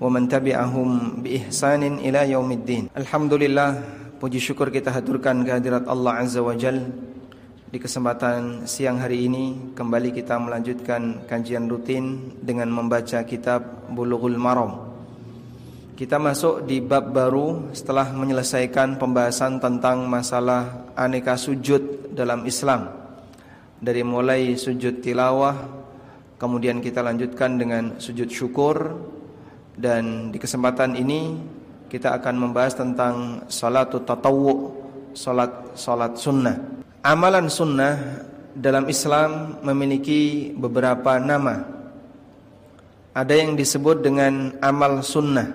Wa man tabi'ahum bi ihsanin ila yaumiddin. Alhamdulillah, puji syukur kita haturkan kehadirat Allah Azza wa Jal di kesempatan siang hari ini kembali kita melanjutkan kajian rutin dengan membaca kitab Bulughul Maram. Kita masuk di bab baru setelah menyelesaikan pembahasan tentang masalah aneka sujud dalam Islam. Dari mulai sujud tilawah, kemudian kita lanjutkan dengan sujud syukur, dan di kesempatan ini kita akan membahas tentang salatu tatawwu, salat salat sunnah. Amalan sunnah dalam Islam memiliki beberapa nama. Ada yang disebut dengan amal sunnah.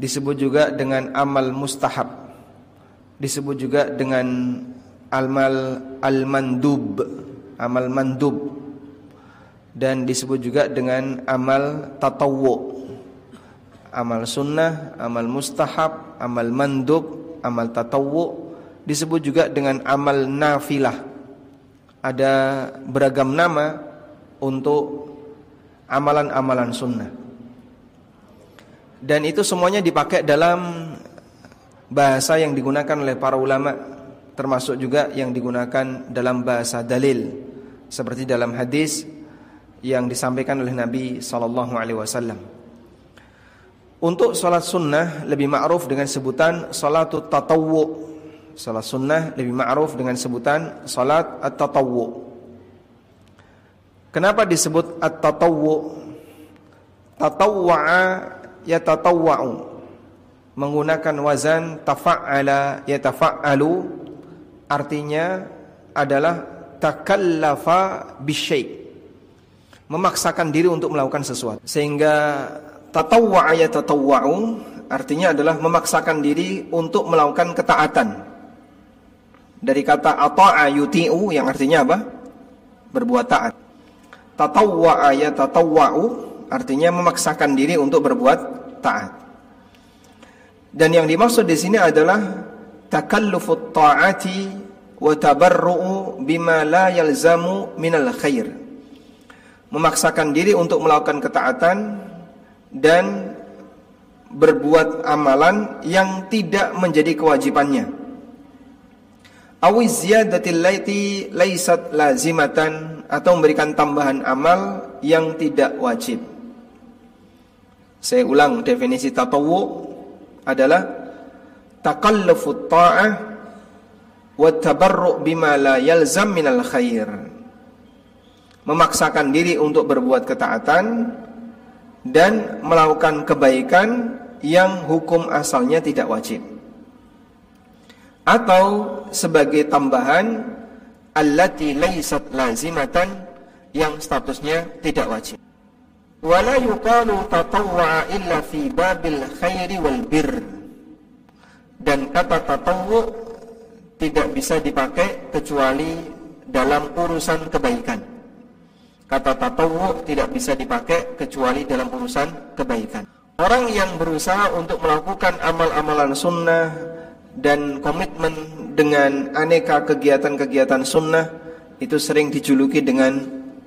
Disebut juga dengan amal mustahab. Disebut juga dengan amal al-mandub, amal mandub. Dan disebut juga dengan amal tatawwu amal sunnah, amal mustahab, amal mandub, amal tatawwu disebut juga dengan amal nafilah. Ada beragam nama untuk amalan-amalan sunnah. Dan itu semuanya dipakai dalam bahasa yang digunakan oleh para ulama termasuk juga yang digunakan dalam bahasa dalil seperti dalam hadis yang disampaikan oleh Nabi sallallahu alaihi wasallam. Untuk sholat sunnah lebih ma'ruf dengan sebutan sholatut tatawwu. Sholat sunnah lebih ma'ruf dengan sebutan sholat at-tatawwu. Kenapa disebut at-tatawwu? Tatawwa'a yatatawwa'u. Menggunakan wazan tafa'ala yatafa'alu. Artinya adalah takallafa bisyai. Memaksakan diri untuk melakukan sesuatu. Sehingga Tatawwa'a yatatawwa'u artinya adalah memaksakan diri untuk melakukan ketaatan. Dari kata ata'a yuti'u yang artinya apa? Berbuat taat. Tatawwa'a yatatawwa'u artinya memaksakan diri untuk berbuat taat. Dan yang dimaksud di sini adalah takallufut ta'ati wa tabarru'u bima la yalzamu minal khair. Memaksakan diri untuk melakukan ketaatan dan berbuat amalan yang tidak menjadi kewajibannya. Awiz ziyadatil laiti laisat lazimatan atau memberikan tambahan amal yang tidak wajib. Saya ulang definisi tatawu adalah takallufut ta'ah wa tabarru' bima la yalzam minal khair. Memaksakan diri untuk berbuat ketaatan dan melakukan kebaikan yang hukum asalnya tidak wajib. Atau sebagai tambahan allati laysat lazimatan yang statusnya tidak wajib. Wala yuqalu tatawwa illa fi babil khairi wal bir. Dan kata tatawwu tidak bisa dipakai kecuali dalam urusan kebaikan Kata tatawu tidak bisa dipakai kecuali dalam urusan kebaikan. Orang yang berusaha untuk melakukan amal-amalan sunnah dan komitmen dengan aneka kegiatan-kegiatan sunnah itu sering dijuluki dengan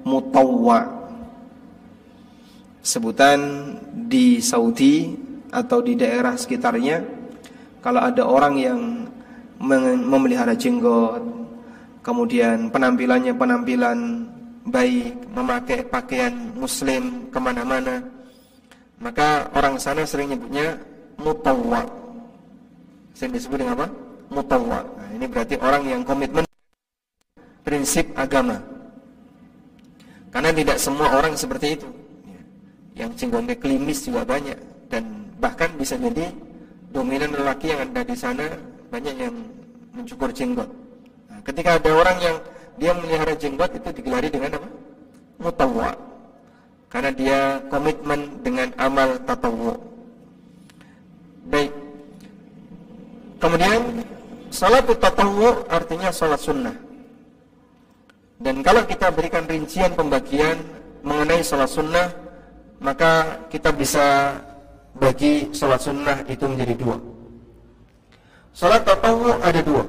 mutawwa. Sebutan di Saudi atau di daerah sekitarnya kalau ada orang yang memelihara jenggot kemudian penampilannya penampilan baik, memakai pakaian muslim ke mana-mana. Maka orang sana sering nyebutnya mutawwa. Sering disebut dengan apa? Mutawwa. Nah, Ini berarti orang yang komitmen prinsip agama. Karena tidak semua orang seperti itu. Yang jenggotnya klimis juga banyak. Dan bahkan bisa jadi dominan lelaki yang ada di sana Banyak yang mencukur jenggot. Nah, Ketika ada orang yang dia melihara jenggot itu digelari dengan apa? Mutawwa. Karena dia komitmen dengan amal tatawwu. Baik. Kemudian salat tatawwu artinya salat sunnah. Dan kalau kita berikan rincian pembagian mengenai salat sunnah, maka kita bisa bagi salat sunnah itu menjadi dua. Salat tatawwu ada dua.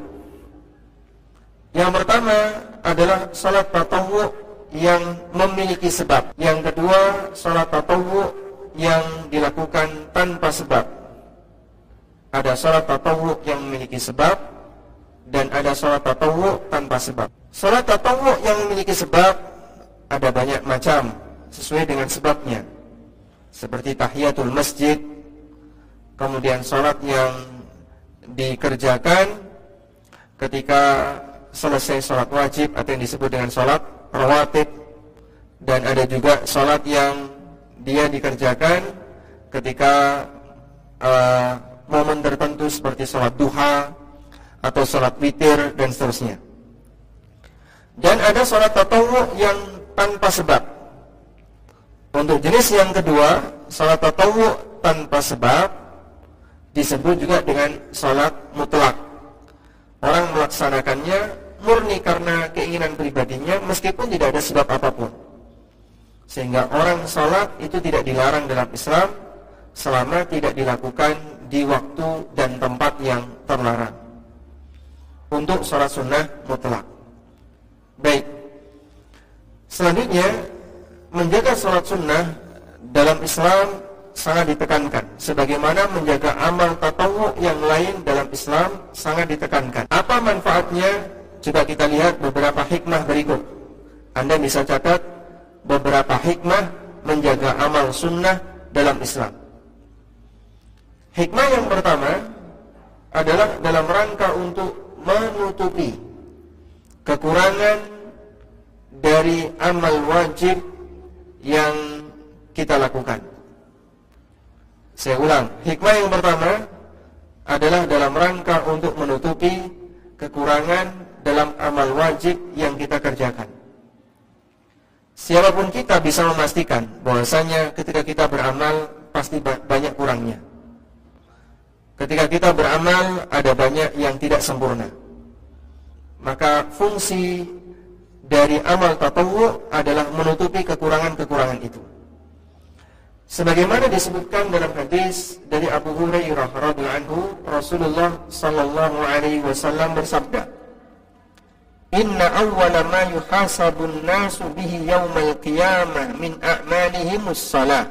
Yang pertama adalah salat tatawwu yang memiliki sebab. Yang kedua, salat tatawwu yang dilakukan tanpa sebab. Ada salat tatawwu yang memiliki sebab dan ada salat tatawwu tanpa sebab. Salat tatawwu yang memiliki sebab ada banyak macam sesuai dengan sebabnya. Seperti tahiyatul masjid, kemudian salat yang dikerjakan ketika selesai sholat wajib atau yang disebut dengan sholat rawatib. Dan ada juga sholat yang dia dikerjakan ketika uh, momen tertentu seperti sholat duha atau sholat witir dan seterusnya. Dan ada sholat tatawu yang tanpa sebab. Untuk jenis yang kedua sholat tatawu tanpa sebab disebut juga dengan sholat mutlak orang melaksanakannya murni karena keinginan pribadinya meskipun tidak ada sebab apa pun. Sehingga orang sholat itu tidak dilarang dalam Islam selama tidak dilakukan di waktu dan tempat yang terlarang. Untuk sholat sunnah mutlak. Baik. Selanjutnya, menjaga sholat sunnah dalam Islam sangat ditekankan. Sebagaimana menjaga amal tatawu yang lain dalam Islam sangat ditekankan. Apa manfaatnya? Coba kita lihat beberapa hikmah berikut. Anda bisa catat beberapa hikmah menjaga amal sunnah dalam Islam. Hikmah yang pertama adalah dalam rangka untuk menutupi kekurangan dari amal wajib yang kita lakukan saya ulang, hikmah yang pertama adalah dalam rangka untuk menutupi kekurangan dalam amal wajib yang kita kerjakan. Siapa pun kita bisa memastikan bahwasanya ketika kita beramal pasti banyak kurangnya. Ketika kita beramal ada banyak yang tidak sempurna. Maka fungsi dari amal tatawu adalah menutupi kekurangan-kekurangan itu. Sebagaimana disebutkan dalam hadis dari Abu Hurairah radhiyallahu anhu, Rasulullah sallallahu alaihi wasallam bersabda, "Inna awwala ma yuhasabun nasu bihi yaumal qiyamah min a'malihimus salah."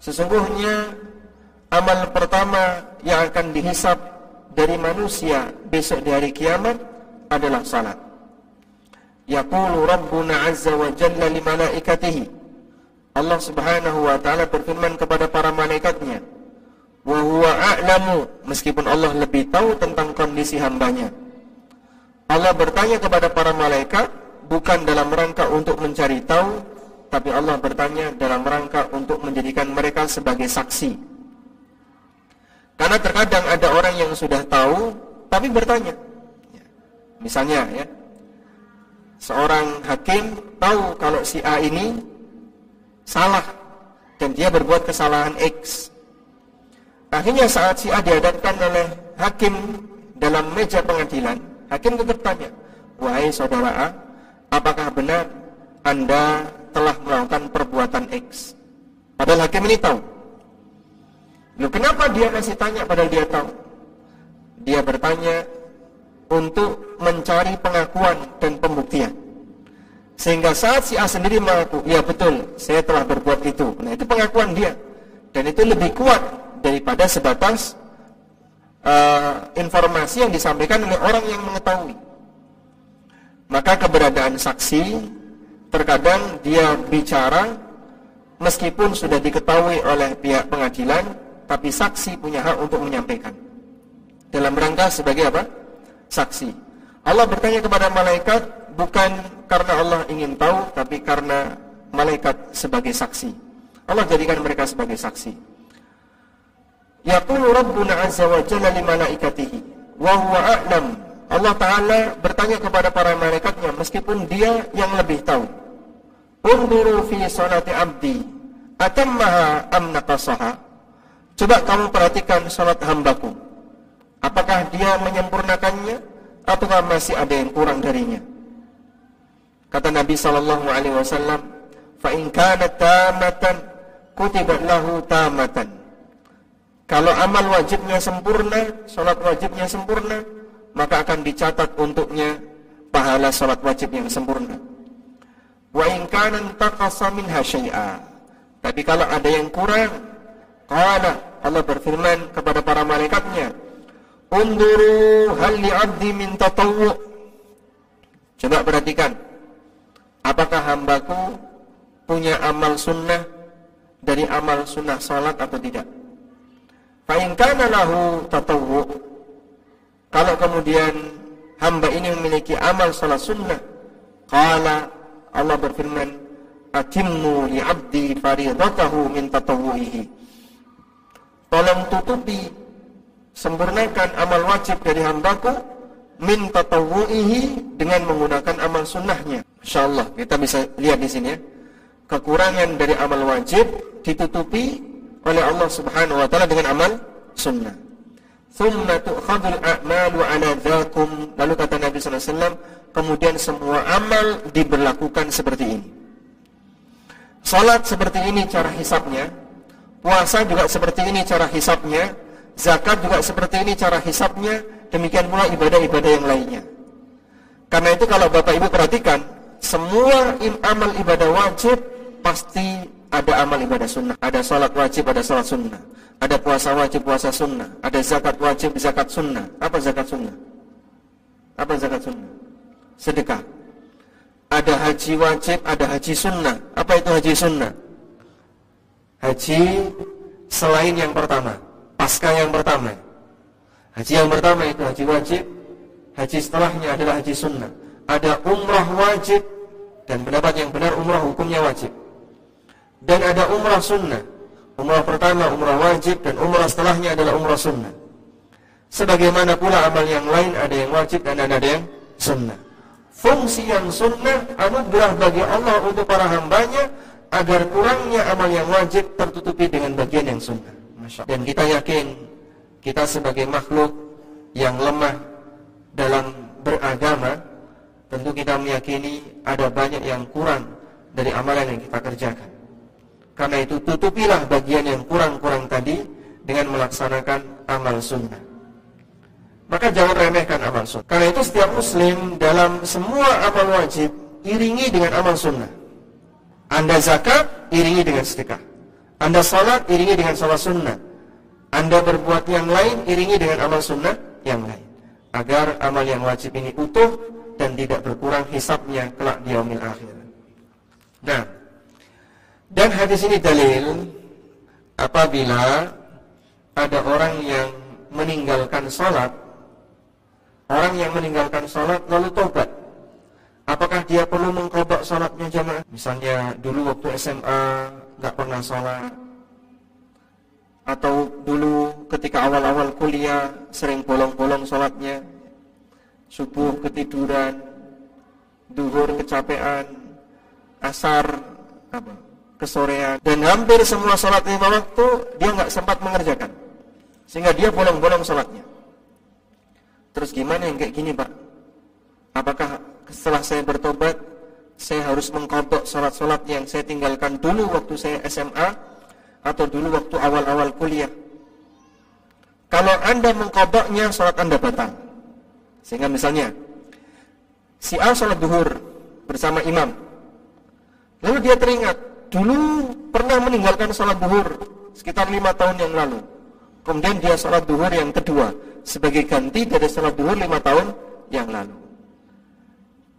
Sesungguhnya amal pertama yang akan dihisap dari manusia besok di hari kiamat adalah salat. Yaqulu Rabbuna azza wa jalla li malaikatihi Allah Subhanahu wa taala berfirman kepada para malaikatnya, "Wa huwa a'lamu," meskipun Allah lebih tahu tentang kondisi hambanya. Allah bertanya kepada para malaikat bukan dalam rangka untuk mencari tahu, tapi Allah bertanya dalam rangka untuk menjadikan mereka sebagai saksi. Karena terkadang ada orang yang sudah tahu tapi bertanya. Misalnya ya, seorang hakim tahu kalau si A ini salah dan dia berbuat kesalahan X. Akhirnya saat si A dihadapkan oleh hakim dalam meja pengadilan, hakim tetap tanya, wahai saudara A, apakah benar Anda telah melakukan perbuatan X? Padahal hakim ini tahu. Loh, kenapa dia masih tanya padahal dia tahu? Dia bertanya untuk mencari pengakuan dan pembuktian. Sehingga saat si A sendiri mengaku, ya betul, saya telah berbuat itu. Nah itu pengakuan dia. Dan itu lebih kuat daripada sebatas uh, informasi yang disampaikan oleh orang yang mengetahui. Maka keberadaan saksi, terkadang dia bicara meskipun sudah diketahui oleh pihak pengadilan, tapi saksi punya hak untuk menyampaikan. Dalam rangka sebagai apa? Saksi. Allah bertanya kepada malaikat, bukan karena Allah ingin tahu tapi karena malaikat sebagai saksi. Allah jadikan mereka sebagai saksi. Yaqulu Rabbuna azza wa jalla li malaikatihi wa huwa a'lam. Allah taala bertanya kepada para malaikatnya meskipun dia yang lebih tahu. Unduru fi salati abdi atammaha am naqasaha. Coba kamu perhatikan salat hambaku. Apakah dia menyempurnakannya ataukah masih ada yang kurang darinya? Kata Nabi sallallahu alaihi wasallam, "Fa in kanat tamatan kutibat lahu tamatan." Kalau amal wajibnya sempurna, salat wajibnya sempurna, maka akan dicatat untuknya pahala salat wajib yang sempurna. Wa in kana taqasa minha. Tapi kalau ada yang kurang, qala Allah berfirman kepada para malaikatnya, "Unduru hal li'abdi min tatawwu." Coba perhatikan. Apakah hambaku punya amal sunnah dari amal sunnah salat atau tidak? Fa in kana lahu tatawwu. Kalau kemudian hamba ini memiliki amal salat sunnah, qala Allah berfirman, "Atimmu li 'abdi fardatahu min tatawwuhi." Tolong tutupi sempurnakan amal wajib dari hambaku min tatawwuhi dengan menggunakan amal sunnahnya. Insyaallah kita bisa lihat di sini ya. Kekurangan dari amal wajib ditutupi oleh Allah Subhanahu wa taala dengan amal sunnah. Thumma tu'khadul a'malu ala dhakum. Lalu kata Nabi wasallam, kemudian semua amal diberlakukan seperti ini. Salat seperti ini cara hisapnya, puasa juga seperti ini cara hisapnya, zakat juga seperti ini cara hisapnya, demikian pula ibadah-ibadah yang lainnya. Karena itu kalau Bapak Ibu perhatikan, semua amal ibadah wajib pasti ada amal ibadah sunnah. Ada salat wajib, ada salat sunnah. Ada puasa wajib, puasa sunnah. Ada zakat wajib, zakat sunnah. Apa zakat sunnah? Apa zakat sunnah? sedekah. Ada haji wajib, ada haji sunnah. Apa itu haji sunnah? Haji selain yang pertama, pasca yang pertama. Haji yang pertama itu haji wajib, haji setelahnya adalah haji sunnah. Ada umrah wajib dan pendapat yang benar umrah hukumnya wajib. Dan ada umrah sunnah. Umrah pertama umrah wajib dan umrah setelahnya adalah umrah sunnah. Sebagaimana pula amal yang lain ada yang wajib dan ada yang sunnah fungsi yang sunnah anugerah bagi Allah untuk para hambanya agar kurangnya amal yang wajib tertutupi dengan bagian yang sunnah. Dan kita yakin kita sebagai makhluk yang lemah dalam beragama tentu kita meyakini ada banyak yang kurang dari amalan yang kita kerjakan. Karena itu tutupilah bagian yang kurang-kurang tadi dengan melaksanakan amal sunnah maka jangan remehkan amal sunnah. Karena itu setiap muslim dalam semua amal wajib iringi dengan amal sunnah. Anda zakat, iringi dengan sedekah. Anda salat, iringi dengan salat sunnah. Anda berbuat yang lain, iringi dengan amal sunnah yang lain. Agar amal yang wajib ini utuh dan tidak berkurang hisapnya kelak di yaumil akhir. Nah, dan hadis ini dalil apabila ada orang yang meninggalkan salat Orang yang meninggalkan sholat lalu tobat Apakah dia perlu mengkobak sholatnya jamaah? Misalnya dulu waktu SMA nggak pernah sholat Atau dulu ketika awal-awal kuliah sering bolong-bolong sholatnya. Subuh ketiduran Duhur kecapean Asar apa, kesorean. Dan hampir semua sholat lima waktu dia nggak sempat mengerjakan. Sehingga dia bolong-bolong sholatnya. Terus gimana yang kayak gini pak? Apakah setelah saya bertobat Saya harus mengkodok sholat-sholat yang saya tinggalkan dulu waktu saya SMA Atau dulu waktu awal-awal kuliah Kalau anda mengkodoknya sholat anda batal Sehingga misalnya Si A sholat duhur bersama imam Lalu dia teringat Dulu pernah meninggalkan sholat duhur Sekitar lima tahun yang lalu Kemudian dia sholat duhur yang kedua sebagai ganti dari sholat duhur lima tahun yang lalu.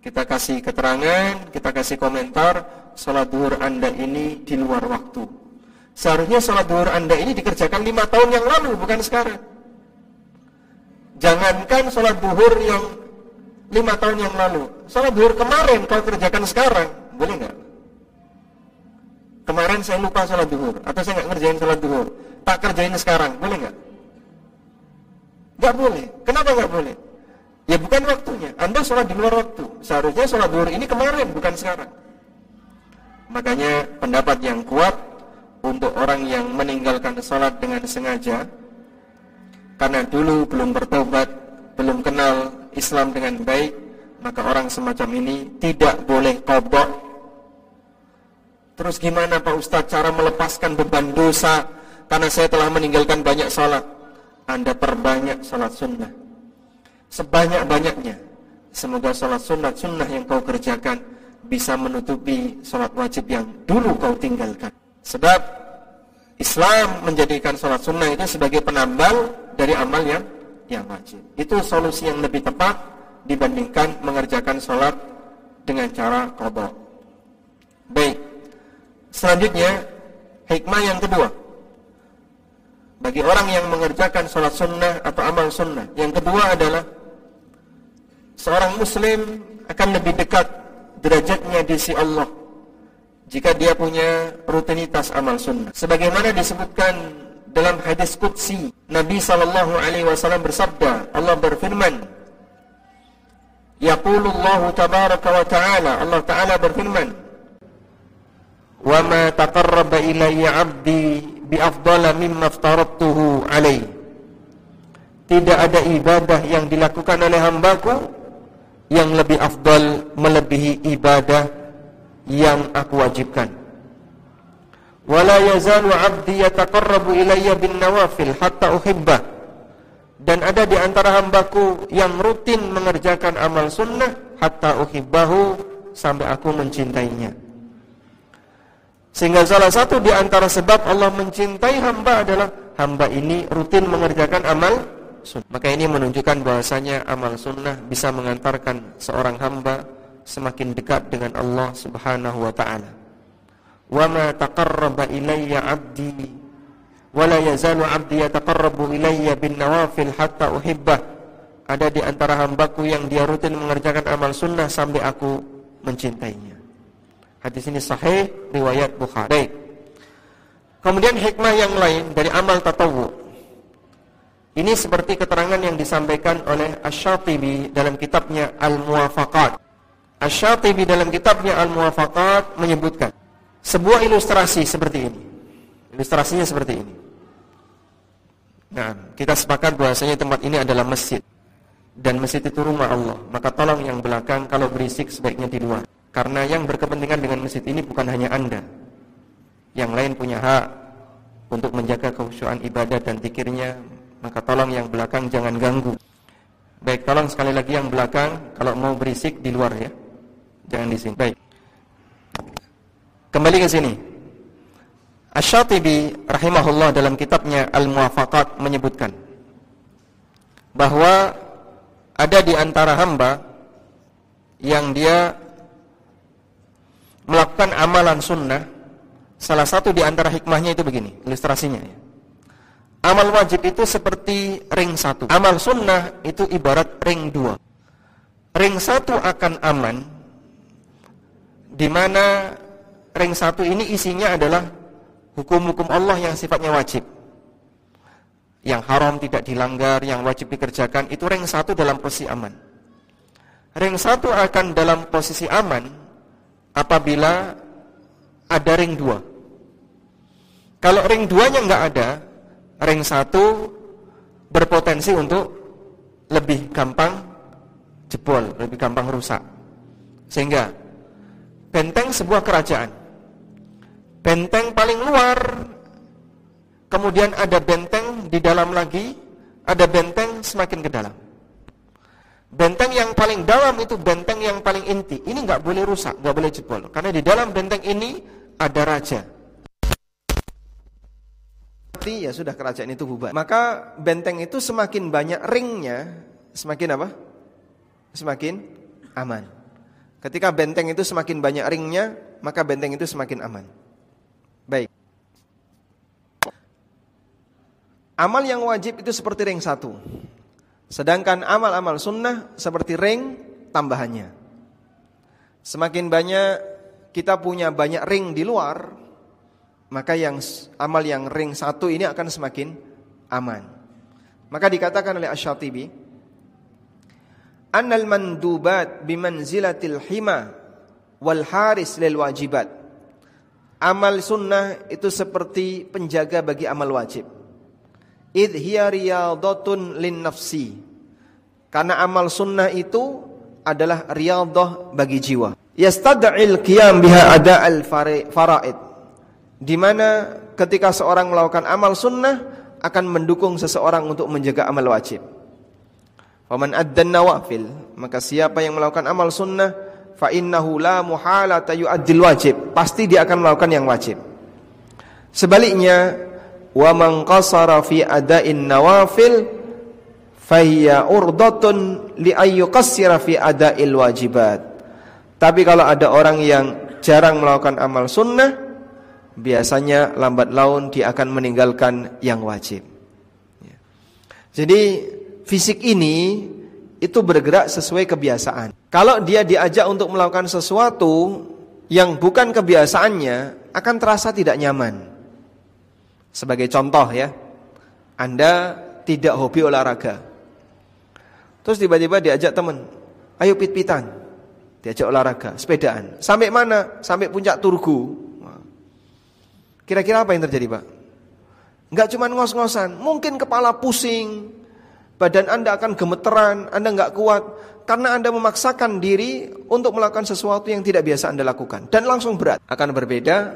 Kita kasih keterangan, kita kasih komentar, sholat duhur Anda ini di luar waktu. Seharusnya sholat duhur Anda ini dikerjakan lima tahun yang lalu, bukan sekarang. Jangankan sholat duhur yang lima tahun yang lalu. Sholat duhur kemarin kalau kerjakan sekarang, boleh nggak? Kemarin saya lupa sholat duhur, atau saya nggak ngerjain sholat duhur. Tak kerjain sekarang, boleh nggak? Gak boleh. Kenapa gak boleh? Ya bukan waktunya. Anda sholat di luar waktu. Seharusnya sholat duhur ini kemarin, bukan sekarang. Makanya pendapat yang kuat untuk orang yang meninggalkan sholat dengan sengaja, karena dulu belum bertobat, belum kenal Islam dengan baik, maka orang semacam ini tidak boleh kodok. Terus gimana Pak Ustadz cara melepaskan beban dosa karena saya telah meninggalkan banyak salat? Anda perbanyak salat sunnah. Sebanyak-banyaknya. Semoga salat sunnah sunnah yang kau kerjakan bisa menutupi salat wajib yang dulu kau tinggalkan. Sebab Islam menjadikan salat sunnah itu sebagai penambal dari amal yang yang wajib. Itu solusi yang lebih tepat dibandingkan mengerjakan sholat dengan cara kodok. Baik. Selanjutnya, hikmah yang kedua. Bagi orang yang mengerjakan sholat sunnah atau amal sunnah. Yang kedua adalah seorang muslim akan lebih dekat derajatnya di sisi Allah jika dia punya rutinitas amal sunnah. Sebagaimana disebutkan dalam hadis qudsi Nabi sallallahu alaihi wasallam bersabda, Allah berfirman, Yaqulu Allah tabaraka wa ta'ala, Allah taala berfirman, "Wa ma taqarraba ilayya 'abdi bi afdala mimma aftaradtuhu alaihi." Tidak ada ibadah yang dilakukan oleh hambaku yang lebih afdal melebihi ibadah yang aku wajibkan. Wala yazalu 'abdi yataqarrabu ilayya bin nawafil hatta uhibbah dan ada di antara hambaku yang rutin mengerjakan amal sunnah hatta uhibbahu sampai aku mencintainya. Sehingga salah satu di antara sebab Allah mencintai hamba adalah hamba ini rutin mengerjakan amal sunnah. Maka ini menunjukkan bahasanya amal sunnah bisa mengantarkan seorang hamba semakin dekat dengan Allah Subhanahu wa taala. Wa ma taqarraba ilayya 'abdi wala yazalu 'abdi yataqarrabu ilayya bin nawafil hatta uhibbah ada di antara hambaku yang dia rutin mengerjakan amal sunnah sampai aku mencintainya. Hadis ini sahih riwayat Bukhari. Kemudian hikmah yang lain dari amal tatawu ini seperti keterangan yang disampaikan oleh Asy-Syatibi dalam kitabnya Al-Muwafaqat Asy-Syatibi dalam kitabnya Al-Muwafaqat menyebutkan sebuah ilustrasi seperti ini ilustrasinya seperti ini Nah, kita sepakat bahwasanya tempat ini adalah masjid dan masjid itu rumah Allah. Maka tolong yang belakang kalau berisik sebaiknya di luar. Karena yang berkepentingan dengan masjid ini bukan hanya Anda. Yang lain punya hak untuk menjaga kekhusyuan ibadah dan tikirnya. Maka tolong yang belakang jangan ganggu. Baik, tolong sekali lagi yang belakang kalau mau berisik di luar ya. Jangan di sini. Baik. Kembali ke sini. Asy-Syatibi rahimahullah dalam kitabnya Al-Muwafaqat menyebutkan bahwa ada di antara hamba yang dia melakukan amalan sunnah salah satu di antara hikmahnya itu begini ilustrasinya ya. amal wajib itu seperti ring satu amal sunnah itu ibarat ring dua ring satu akan aman di mana ring satu ini isinya adalah hukum-hukum Allah yang sifatnya wajib. Yang haram tidak dilanggar, yang wajib dikerjakan, itu ring satu dalam posisi aman. Ring satu akan dalam posisi aman apabila ada ring dua. Kalau ring duanya nggak ada, ring satu berpotensi untuk lebih gampang jebol, lebih gampang rusak. Sehingga benteng sebuah kerajaan benteng paling luar, kemudian ada benteng di dalam lagi, ada benteng semakin ke dalam. Benteng yang paling dalam itu benteng yang paling inti. Ini nggak boleh rusak, nggak boleh jebol. Karena di dalam benteng ini ada raja. Ya sudah kerajaan itu bubar. Maka benteng itu semakin banyak ringnya, semakin apa? Semakin aman. Ketika benteng itu semakin banyak ringnya, maka benteng itu semakin aman. Baik. Amal yang wajib itu seperti ring satu. Sedangkan amal-amal sunnah seperti ring tambahannya. Semakin banyak kita punya banyak ring di luar, maka yang amal yang ring satu ini akan semakin aman. Maka dikatakan oleh Asy-Syatibi, "Annal mandubat bimanzilatil hima wal haris lil wajibat." Amal sunnah itu seperti penjaga bagi amal wajib. id hiya riyadhatun lin nafsi. Karena amal sunnah itu adalah riyadhah bagi jiwa. Yastad'il qiyam biha ada al faraid. Di mana ketika seorang melakukan amal sunnah akan mendukung seseorang untuk menjaga amal wajib. Faman addan nawafil, maka siapa yang melakukan amal sunnah fa innahu la muhalata yu'addil wajib, pasti dia akan melakukan yang wajib. Sebaliknya, wa man qasara fi ada'in nawafil fahiya urdatun li ayyuqassira fi ada'il wajibat. Tapi kalau ada orang yang jarang melakukan amal sunnah, biasanya lambat laun dia akan meninggalkan yang wajib. Ya. Jadi fisik ini itu bergerak sesuai kebiasaan. Kalau dia diajak untuk melakukan sesuatu yang bukan kebiasaannya, akan terasa tidak nyaman. Sebagai contoh ya, Anda tidak hobi olahraga. Terus tiba-tiba diajak teman, ayo pit-pitan. Diajak olahraga, sepedaan. Sampai mana? Sampai puncak Turgu. Kira-kira apa yang terjadi Pak? Enggak cuma ngos-ngosan, mungkin kepala pusing, Badan Anda akan gemeteran, Anda nggak kuat karena Anda memaksakan diri untuk melakukan sesuatu yang tidak biasa Anda lakukan dan langsung berat. Akan berbeda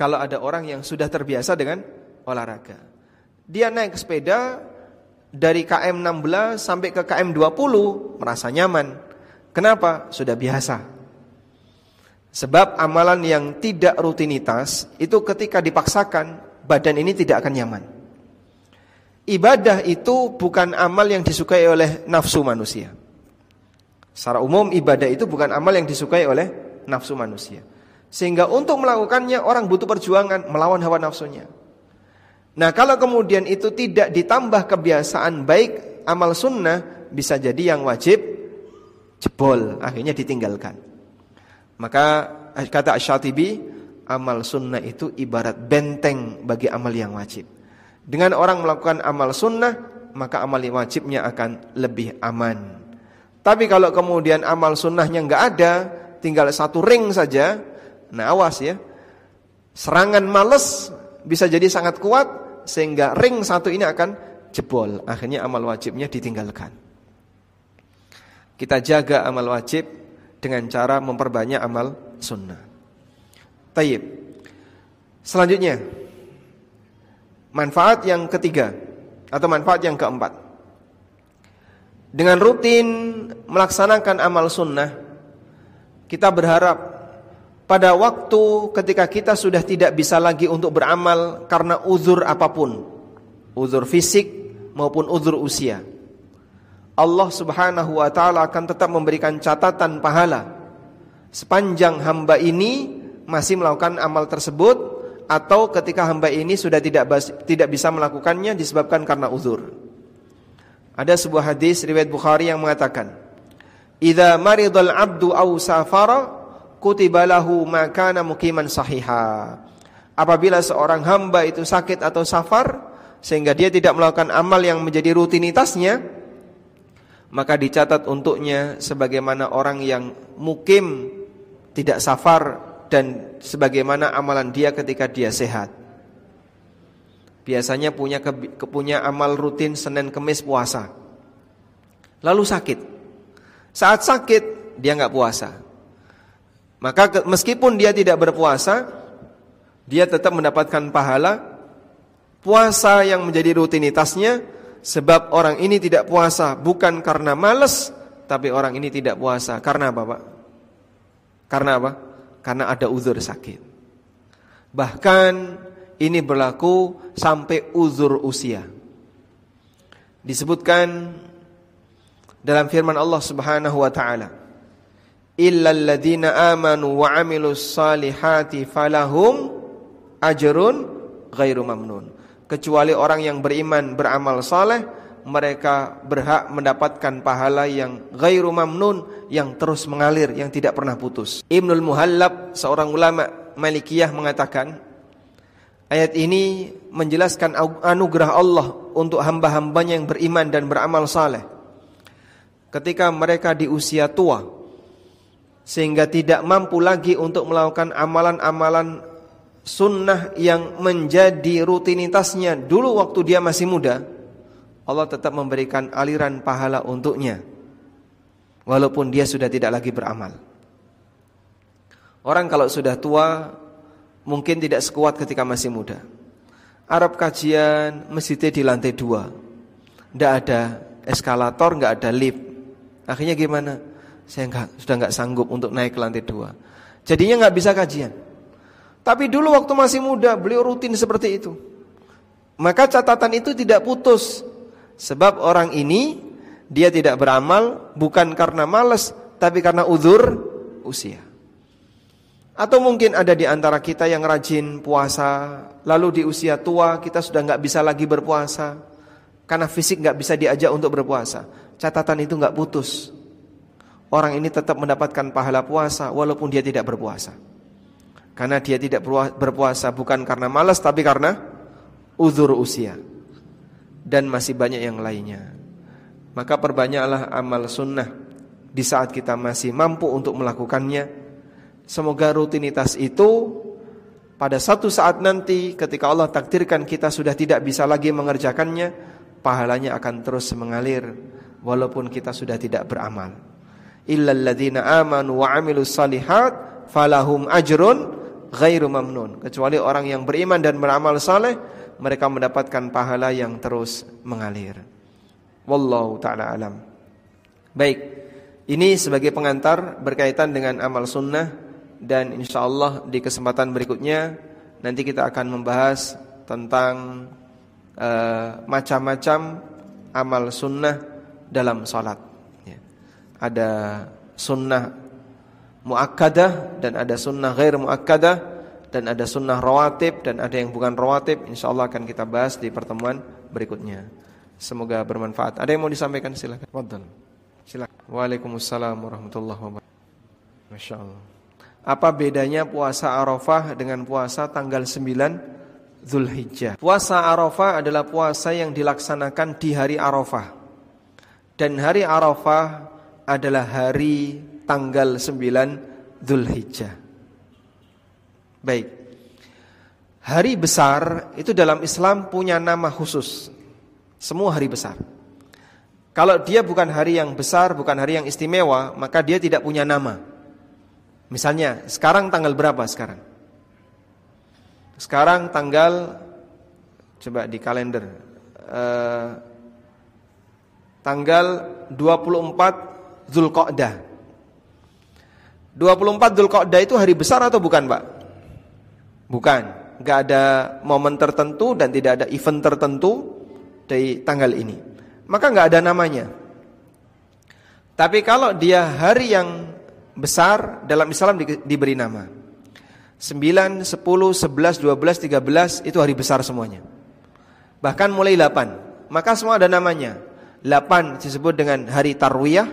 kalau ada orang yang sudah terbiasa dengan olahraga. Dia naik sepeda dari KM 16 sampai ke KM 20 merasa nyaman. Kenapa? Sudah biasa. Sebab amalan yang tidak rutinitas itu ketika dipaksakan badan ini tidak akan nyaman ibadah itu bukan amal yang disukai oleh nafsu manusia. Secara umum ibadah itu bukan amal yang disukai oleh nafsu manusia. Sehingga untuk melakukannya orang butuh perjuangan melawan hawa nafsunya. Nah kalau kemudian itu tidak ditambah kebiasaan baik amal sunnah bisa jadi yang wajib jebol akhirnya ditinggalkan. Maka eh, kata Asyatibi amal sunnah itu ibarat benteng bagi amal yang wajib. Dengan orang melakukan amal sunnah, maka amal wajibnya akan lebih aman. Tapi kalau kemudian amal sunnahnya nggak ada, tinggal satu ring saja, nah awas ya. Serangan males bisa jadi sangat kuat, sehingga ring satu ini akan jebol. Akhirnya amal wajibnya ditinggalkan. Kita jaga amal wajib dengan cara memperbanyak amal sunnah. Tayyib. Selanjutnya, Manfaat yang ketiga atau manfaat yang keempat. Dengan rutin melaksanakan amal sunnah, kita berharap pada waktu ketika kita sudah tidak bisa lagi untuk beramal karena uzur apa pun, uzur fisik maupun uzur usia. Allah Subhanahu wa taala akan tetap memberikan catatan pahala sepanjang hamba ini masih melakukan amal tersebut atau ketika hamba ini sudah tidak tidak bisa melakukannya disebabkan karena uzur. Ada sebuah hadis riwayat Bukhari yang mengatakan, "Idza maridal 'abdu aw safara kutiba lahu ma kana muqiman sahiha." Apabila seorang hamba itu sakit atau safar sehingga dia tidak melakukan amal yang menjadi rutinitasnya, maka dicatat untuknya sebagaimana orang yang mukim tidak safar dan sebagaimana amalan dia ketika dia sehat. Biasanya punya punya amal rutin Senin Kemis puasa. Lalu sakit. Saat sakit dia nggak puasa. Maka meskipun dia tidak berpuasa, dia tetap mendapatkan pahala puasa yang menjadi rutinitasnya sebab orang ini tidak puasa bukan karena males tapi orang ini tidak puasa karena apa, Pak? Karena apa? Karena ada uzur sakit. Bahkan ini berlaku sampai uzur usia. Disebutkan dalam firman Allah Subhanahu wa taala, "Illal ladzina amanu wa 'amilus salihati falahum ajrun ghairu mamnun." Kecuali orang yang beriman, beramal saleh, mereka berhak mendapatkan pahala yang ghairu mamnun yang terus mengalir yang tidak pernah putus. Ibnul Muhallab seorang ulama Malikiyah mengatakan ayat ini menjelaskan anugerah Allah untuk hamba-hambanya yang beriman dan beramal saleh. Ketika mereka di usia tua sehingga tidak mampu lagi untuk melakukan amalan-amalan sunnah yang menjadi rutinitasnya dulu waktu dia masih muda, Allah tetap memberikan aliran pahala untuknya. Walaupun dia sudah tidak lagi beramal. Orang kalau sudah tua mungkin tidak sekuat ketika masih muda. Arab kajian masjidnya di lantai dua. Tidak ada eskalator, nggak ada lift. Akhirnya gimana? Saya enggak, sudah nggak sanggup untuk naik ke lantai dua. Jadinya nggak bisa kajian. Tapi dulu waktu masih muda beliau rutin seperti itu. Maka catatan itu tidak putus. Sebab orang ini dia tidak beramal bukan karena malas tapi karena uzur usia. Atau mungkin ada di antara kita yang rajin puasa, lalu di usia tua kita sudah nggak bisa lagi berpuasa karena fisik nggak bisa diajak untuk berpuasa. Catatan itu nggak putus. Orang ini tetap mendapatkan pahala puasa walaupun dia tidak berpuasa. Karena dia tidak berpuasa bukan karena malas tapi karena uzur usia. Dan masih banyak yang lainnya. Maka perbanyaklah amal sunnah di saat kita masih mampu untuk melakukannya. Semoga rutinitas itu pada satu saat nanti ketika Allah takdirkan kita sudah tidak bisa lagi mengerjakannya, pahalanya akan terus mengalir walaupun kita sudah tidak beramal. Illal ladzina amanu wa amilus salihat falahum ajrun ghairu mamnun. Kecuali orang yang beriman dan beramal saleh, mereka mendapatkan pahala yang terus mengalir. Wallahu taala alam. Baik, ini sebagai pengantar berkaitan dengan amal sunnah dan insyaallah di kesempatan berikutnya nanti kita akan membahas tentang uh, macam-macam amal sunnah dalam salat. Ya. Ada sunnah muakkadah dan ada sunnah ghair muakkadah dan ada sunnah rawatib dan ada yang bukan rawatib insyaallah akan kita bahas di pertemuan berikutnya. Semoga bermanfaat. Ada yang mau disampaikan silakan. Fadhal. Silakan. Waalaikumsalam warahmatullahi wabarakatuh. Masya Allah. Apa bedanya puasa Arafah dengan puasa tanggal 9 Zulhijjah? Puasa Arafah adalah puasa yang dilaksanakan di hari Arafah. Dan hari Arafah adalah hari tanggal 9 Zulhijjah. Baik. Hari besar itu dalam Islam punya nama khusus. Semua hari besar. Kalau dia bukan hari yang besar, bukan hari yang istimewa, maka dia tidak punya nama. Misalnya, sekarang tanggal berapa sekarang? Sekarang tanggal coba di kalender uh, tanggal 24 Zulqa'dah. 24 Zulqa'dah itu hari besar atau bukan, Pak? Bukan. Gak ada momen tertentu dan tidak ada event tertentu dari tanggal ini. Maka nggak ada namanya. Tapi kalau dia hari yang besar dalam Islam di, diberi nama. 9, 10, 11, 12, 13 itu hari besar semuanya. Bahkan mulai 8. Maka semua ada namanya. 8 disebut dengan hari Tarwiyah,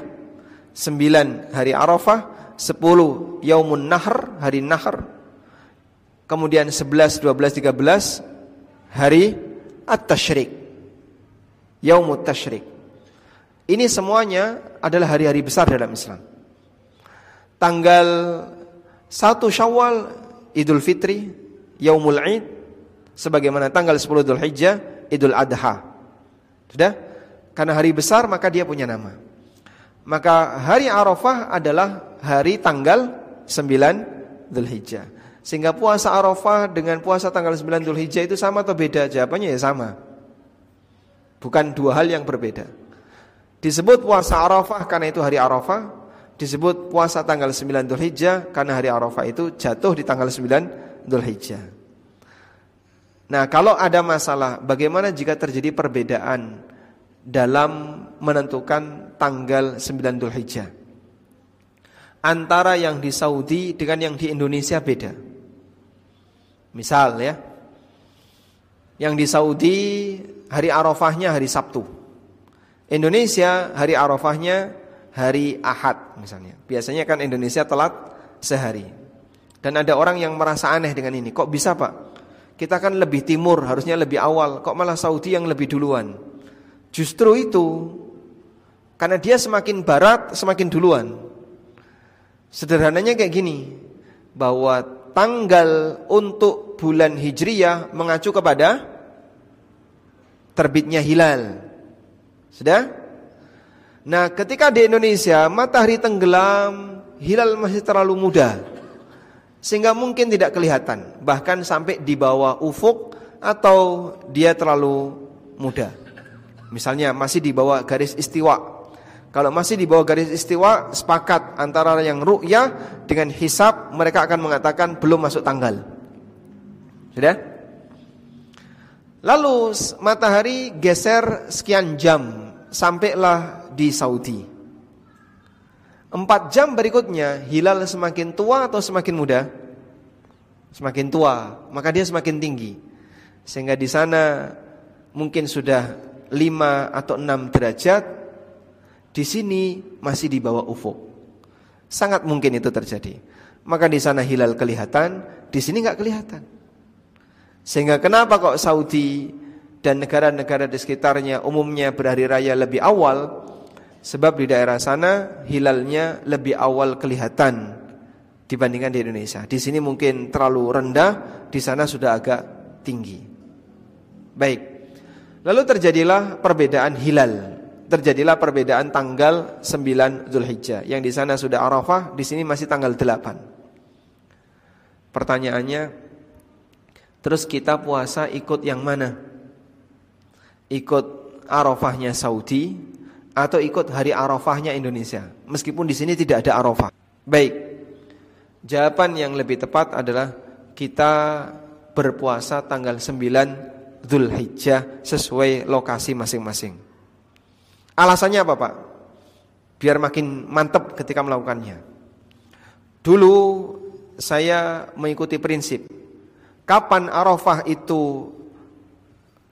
9 hari Arafah, 10 Yaumun Nahr, hari Nahr. Kemudian 11, 12, 13 hari At-Tashrik. Yaumut Tashrik. Ini semuanya adalah hari-hari besar dalam Islam. Tanggal 1 Syawal Idul Fitri, Yaumul Id, sebagaimana tanggal 10 Dhul Hijjah, Idul Adha. Sudah? Karena hari besar maka dia punya nama. Maka hari Arafah adalah hari tanggal 9 Dhul Hijjah. Sehingga puasa Arafah dengan puasa tanggal 9 Dhul Hijjah itu sama atau beda? Jawabannya ya sama. Bukan dua hal yang berbeda. Disebut puasa Arafah karena itu hari Arafah, disebut puasa tanggal 9 Dzulhijjah karena hari Arafah itu jatuh di tanggal 9 Dzulhijjah. Nah, kalau ada masalah, bagaimana jika terjadi perbedaan dalam menentukan tanggal 9 Dzulhijjah? Antara yang di Saudi dengan yang di Indonesia beda. Misal ya, yang di Saudi hari Arafahnya hari Sabtu. Indonesia hari Arafahnya hari Ahad misalnya. Biasanya kan Indonesia telat sehari. Dan ada orang yang merasa aneh dengan ini. Kok bisa Pak? Kita kan lebih timur, harusnya lebih awal. Kok malah Saudi yang lebih duluan? Justru itu. Karena dia semakin barat, semakin duluan. Sederhananya kayak gini. Bahwa tanggal untuk bulan Hijriyah mengacu kepada terbitnya hilal. Sudah? Nah, ketika di Indonesia matahari tenggelam, hilal masih terlalu muda. Sehingga mungkin tidak kelihatan, bahkan sampai di bawah ufuk atau dia terlalu muda. Misalnya masih di bawah garis istiwa. Kalau masih di bawah garis istiwa, sepakat antara yang ru'yah dengan hisab, mereka akan mengatakan belum masuk tanggal. Sudah? Lalu matahari geser sekian jam sampailah di Saudi. Empat jam berikutnya hilal semakin tua atau semakin muda? Semakin tua, maka dia semakin tinggi. Sehingga di sana mungkin sudah lima atau enam derajat, di sini masih di bawah ufuk. Sangat mungkin itu terjadi. Maka di sana hilal kelihatan, di sini nggak kelihatan. Sehingga kenapa kok Saudi dan negara-negara di sekitarnya umumnya berhari raya lebih awal? Sebab di daerah sana hilalnya lebih awal kelihatan dibandingkan di Indonesia. Di sini mungkin terlalu rendah, di sana sudah agak tinggi. Baik. Lalu terjadilah perbedaan hilal. Terjadilah perbedaan tanggal 9 Zulhijjah. Yang di sana sudah Arafah, di sini masih tanggal 8. Pertanyaannya, Terus kita puasa ikut yang mana? Ikut Arafahnya Saudi atau ikut hari Arafahnya Indonesia? Meskipun di sini tidak ada Arafah. Baik. Jawaban yang lebih tepat adalah kita berpuasa tanggal 9 Zulhijjah sesuai lokasi masing-masing. Alasannya apa, Pak? Biar makin mantap ketika melakukannya. Dulu saya mengikuti prinsip kapan Arafah itu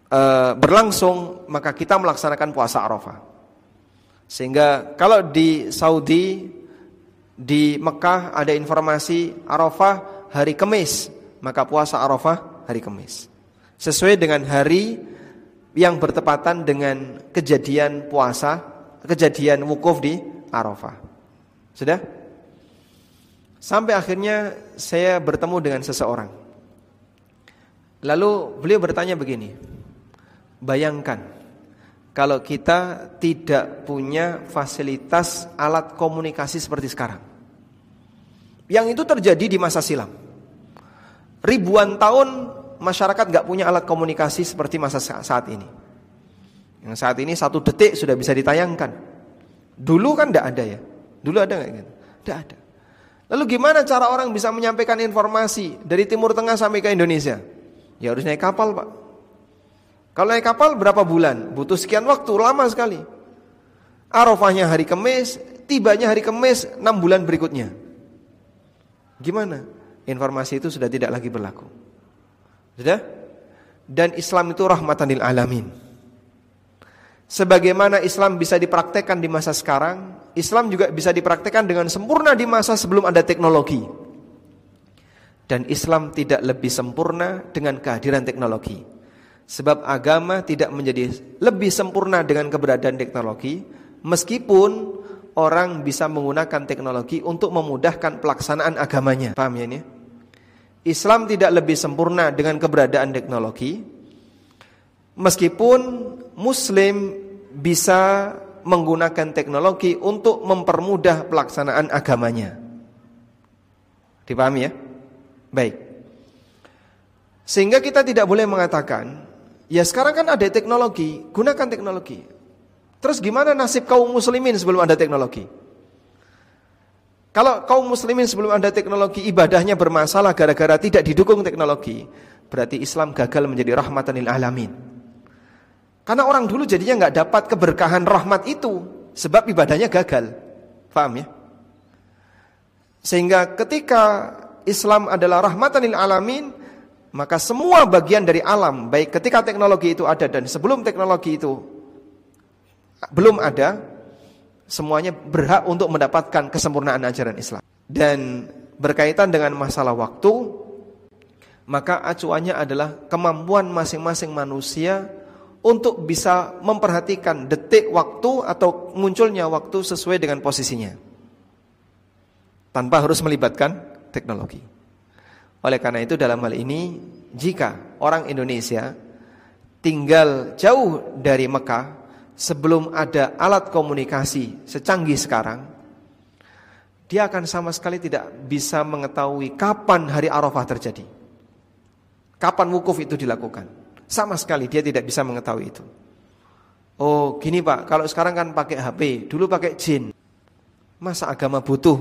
e, berlangsung, maka kita melaksanakan puasa Arafah. Sehingga kalau di Saudi, di Mekah ada informasi Arafah hari Kamis, maka puasa Arafah hari Kamis. Sesuai dengan hari yang bertepatan dengan kejadian puasa, kejadian wukuf di Arafah. Sudah? Sampai akhirnya saya bertemu dengan seseorang. Lalu beliau bertanya begini, bayangkan kalau kita tidak punya fasilitas alat komunikasi seperti sekarang. Yang itu terjadi di masa silam. Ribuan tahun masyarakat nggak punya alat komunikasi seperti masa saat ini. Yang saat ini satu detik sudah bisa ditayangkan. Dulu kan tidak ada ya. Dulu ada nggak gitu? Tidak ada. Lalu gimana cara orang bisa menyampaikan informasi dari Timur Tengah sampai ke Indonesia? Ya harus naik kapal pak Kalau naik kapal berapa bulan? Butuh sekian waktu, lama sekali Arafahnya hari kemis Tibanya hari kemis 6 bulan berikutnya Gimana? Informasi itu sudah tidak lagi berlaku Sudah? Dan Islam itu rahmatan lil alamin Sebagaimana Islam bisa dipraktekkan di masa sekarang Islam juga bisa dipraktekkan dengan sempurna di masa sebelum ada teknologi dan Islam tidak lebih sempurna dengan kehadiran teknologi. Sebab agama tidak menjadi lebih sempurna dengan keberadaan teknologi meskipun orang bisa menggunakan teknologi untuk memudahkan pelaksanaan agamanya. Paham ya ini? Islam tidak lebih sempurna dengan keberadaan teknologi meskipun muslim bisa menggunakan teknologi untuk mempermudah pelaksanaan agamanya. Dipahami ya? Baik. Sehingga kita tidak boleh mengatakan, ya sekarang kan ada teknologi, gunakan teknologi. Terus gimana nasib kaum muslimin sebelum ada teknologi? Kalau kaum muslimin sebelum ada teknologi ibadahnya bermasalah gara-gara tidak didukung teknologi, berarti Islam gagal menjadi rahmatan lil alamin. Karena orang dulu jadinya nggak dapat keberkahan rahmat itu sebab ibadahnya gagal. Paham ya? Sehingga ketika Islam adalah rahmatan lil alamin, maka semua bagian dari alam, baik ketika teknologi itu ada dan sebelum teknologi itu belum ada, semuanya berhak untuk mendapatkan kesempurnaan ajaran Islam. Dan berkaitan dengan masalah waktu, maka acuannya adalah kemampuan masing-masing manusia untuk bisa memperhatikan detik waktu atau munculnya waktu sesuai dengan posisinya. Tanpa harus melibatkan teknologi. Oleh karena itu dalam hal ini jika orang Indonesia tinggal jauh dari Mekah sebelum ada alat komunikasi secanggih sekarang, dia akan sama sekali tidak bisa mengetahui kapan hari Arafah terjadi. Kapan wukuf itu dilakukan. Sama sekali dia tidak bisa mengetahui itu. Oh gini pak, kalau sekarang kan pakai HP, dulu pakai jin. Masa agama butuh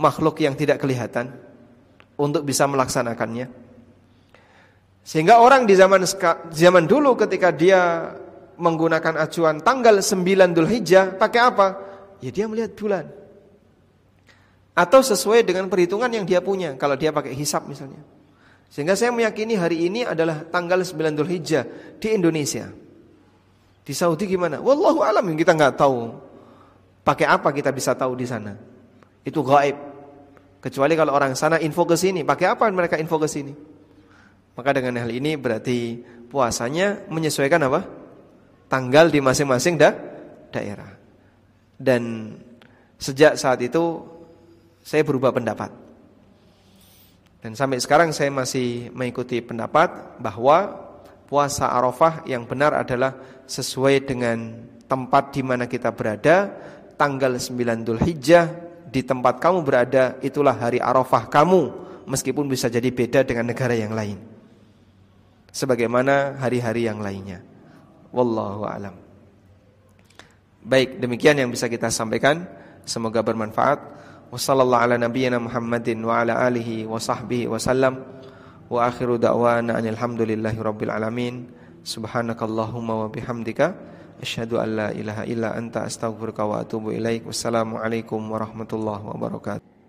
makhluk yang tidak kelihatan untuk bisa melaksanakannya? Sehingga orang di zaman zaman dulu ketika dia menggunakan acuan tanggal 9 Dhul Hijjah pakai apa? Ya dia melihat bulan. Atau sesuai dengan perhitungan yang dia punya kalau dia pakai hisap misalnya. Sehingga saya meyakini hari ini adalah tanggal 9 Dhul Hijjah di Indonesia. Di Saudi gimana? Wallahu alam kita nggak tahu. Pakai apa kita bisa tahu di sana? Itu gaib. Kecuali kalau orang sana info ke sini, pakai apa mereka info ke sini? Maka dengan hal ini berarti puasanya menyesuaikan apa? Tanggal di masing-masing da daerah. Dan sejak saat itu saya berubah pendapat. Dan sampai sekarang saya masih mengikuti pendapat bahwa puasa Arafah yang benar adalah sesuai dengan tempat di mana kita berada, tanggal 9 Dhul Hijjah di tempat kamu berada itulah hari Arafah kamu meskipun bisa jadi beda dengan negara yang lain. Sebagaimana hari-hari yang lainnya. Wallahu alam. Baik, demikian yang bisa kita sampaikan. Semoga bermanfaat. Wassallallahu ala nabiyyina Muhammadin wa ala alihi wa sahbihi. Wa akhiru da'wana alamin. Subhanakallahumma wa bihamdika asyhadu an la ilaha illa anta astaghfiruka wa atubu ilaik. Wassalamualaikum warahmatullahi wabarakatuh.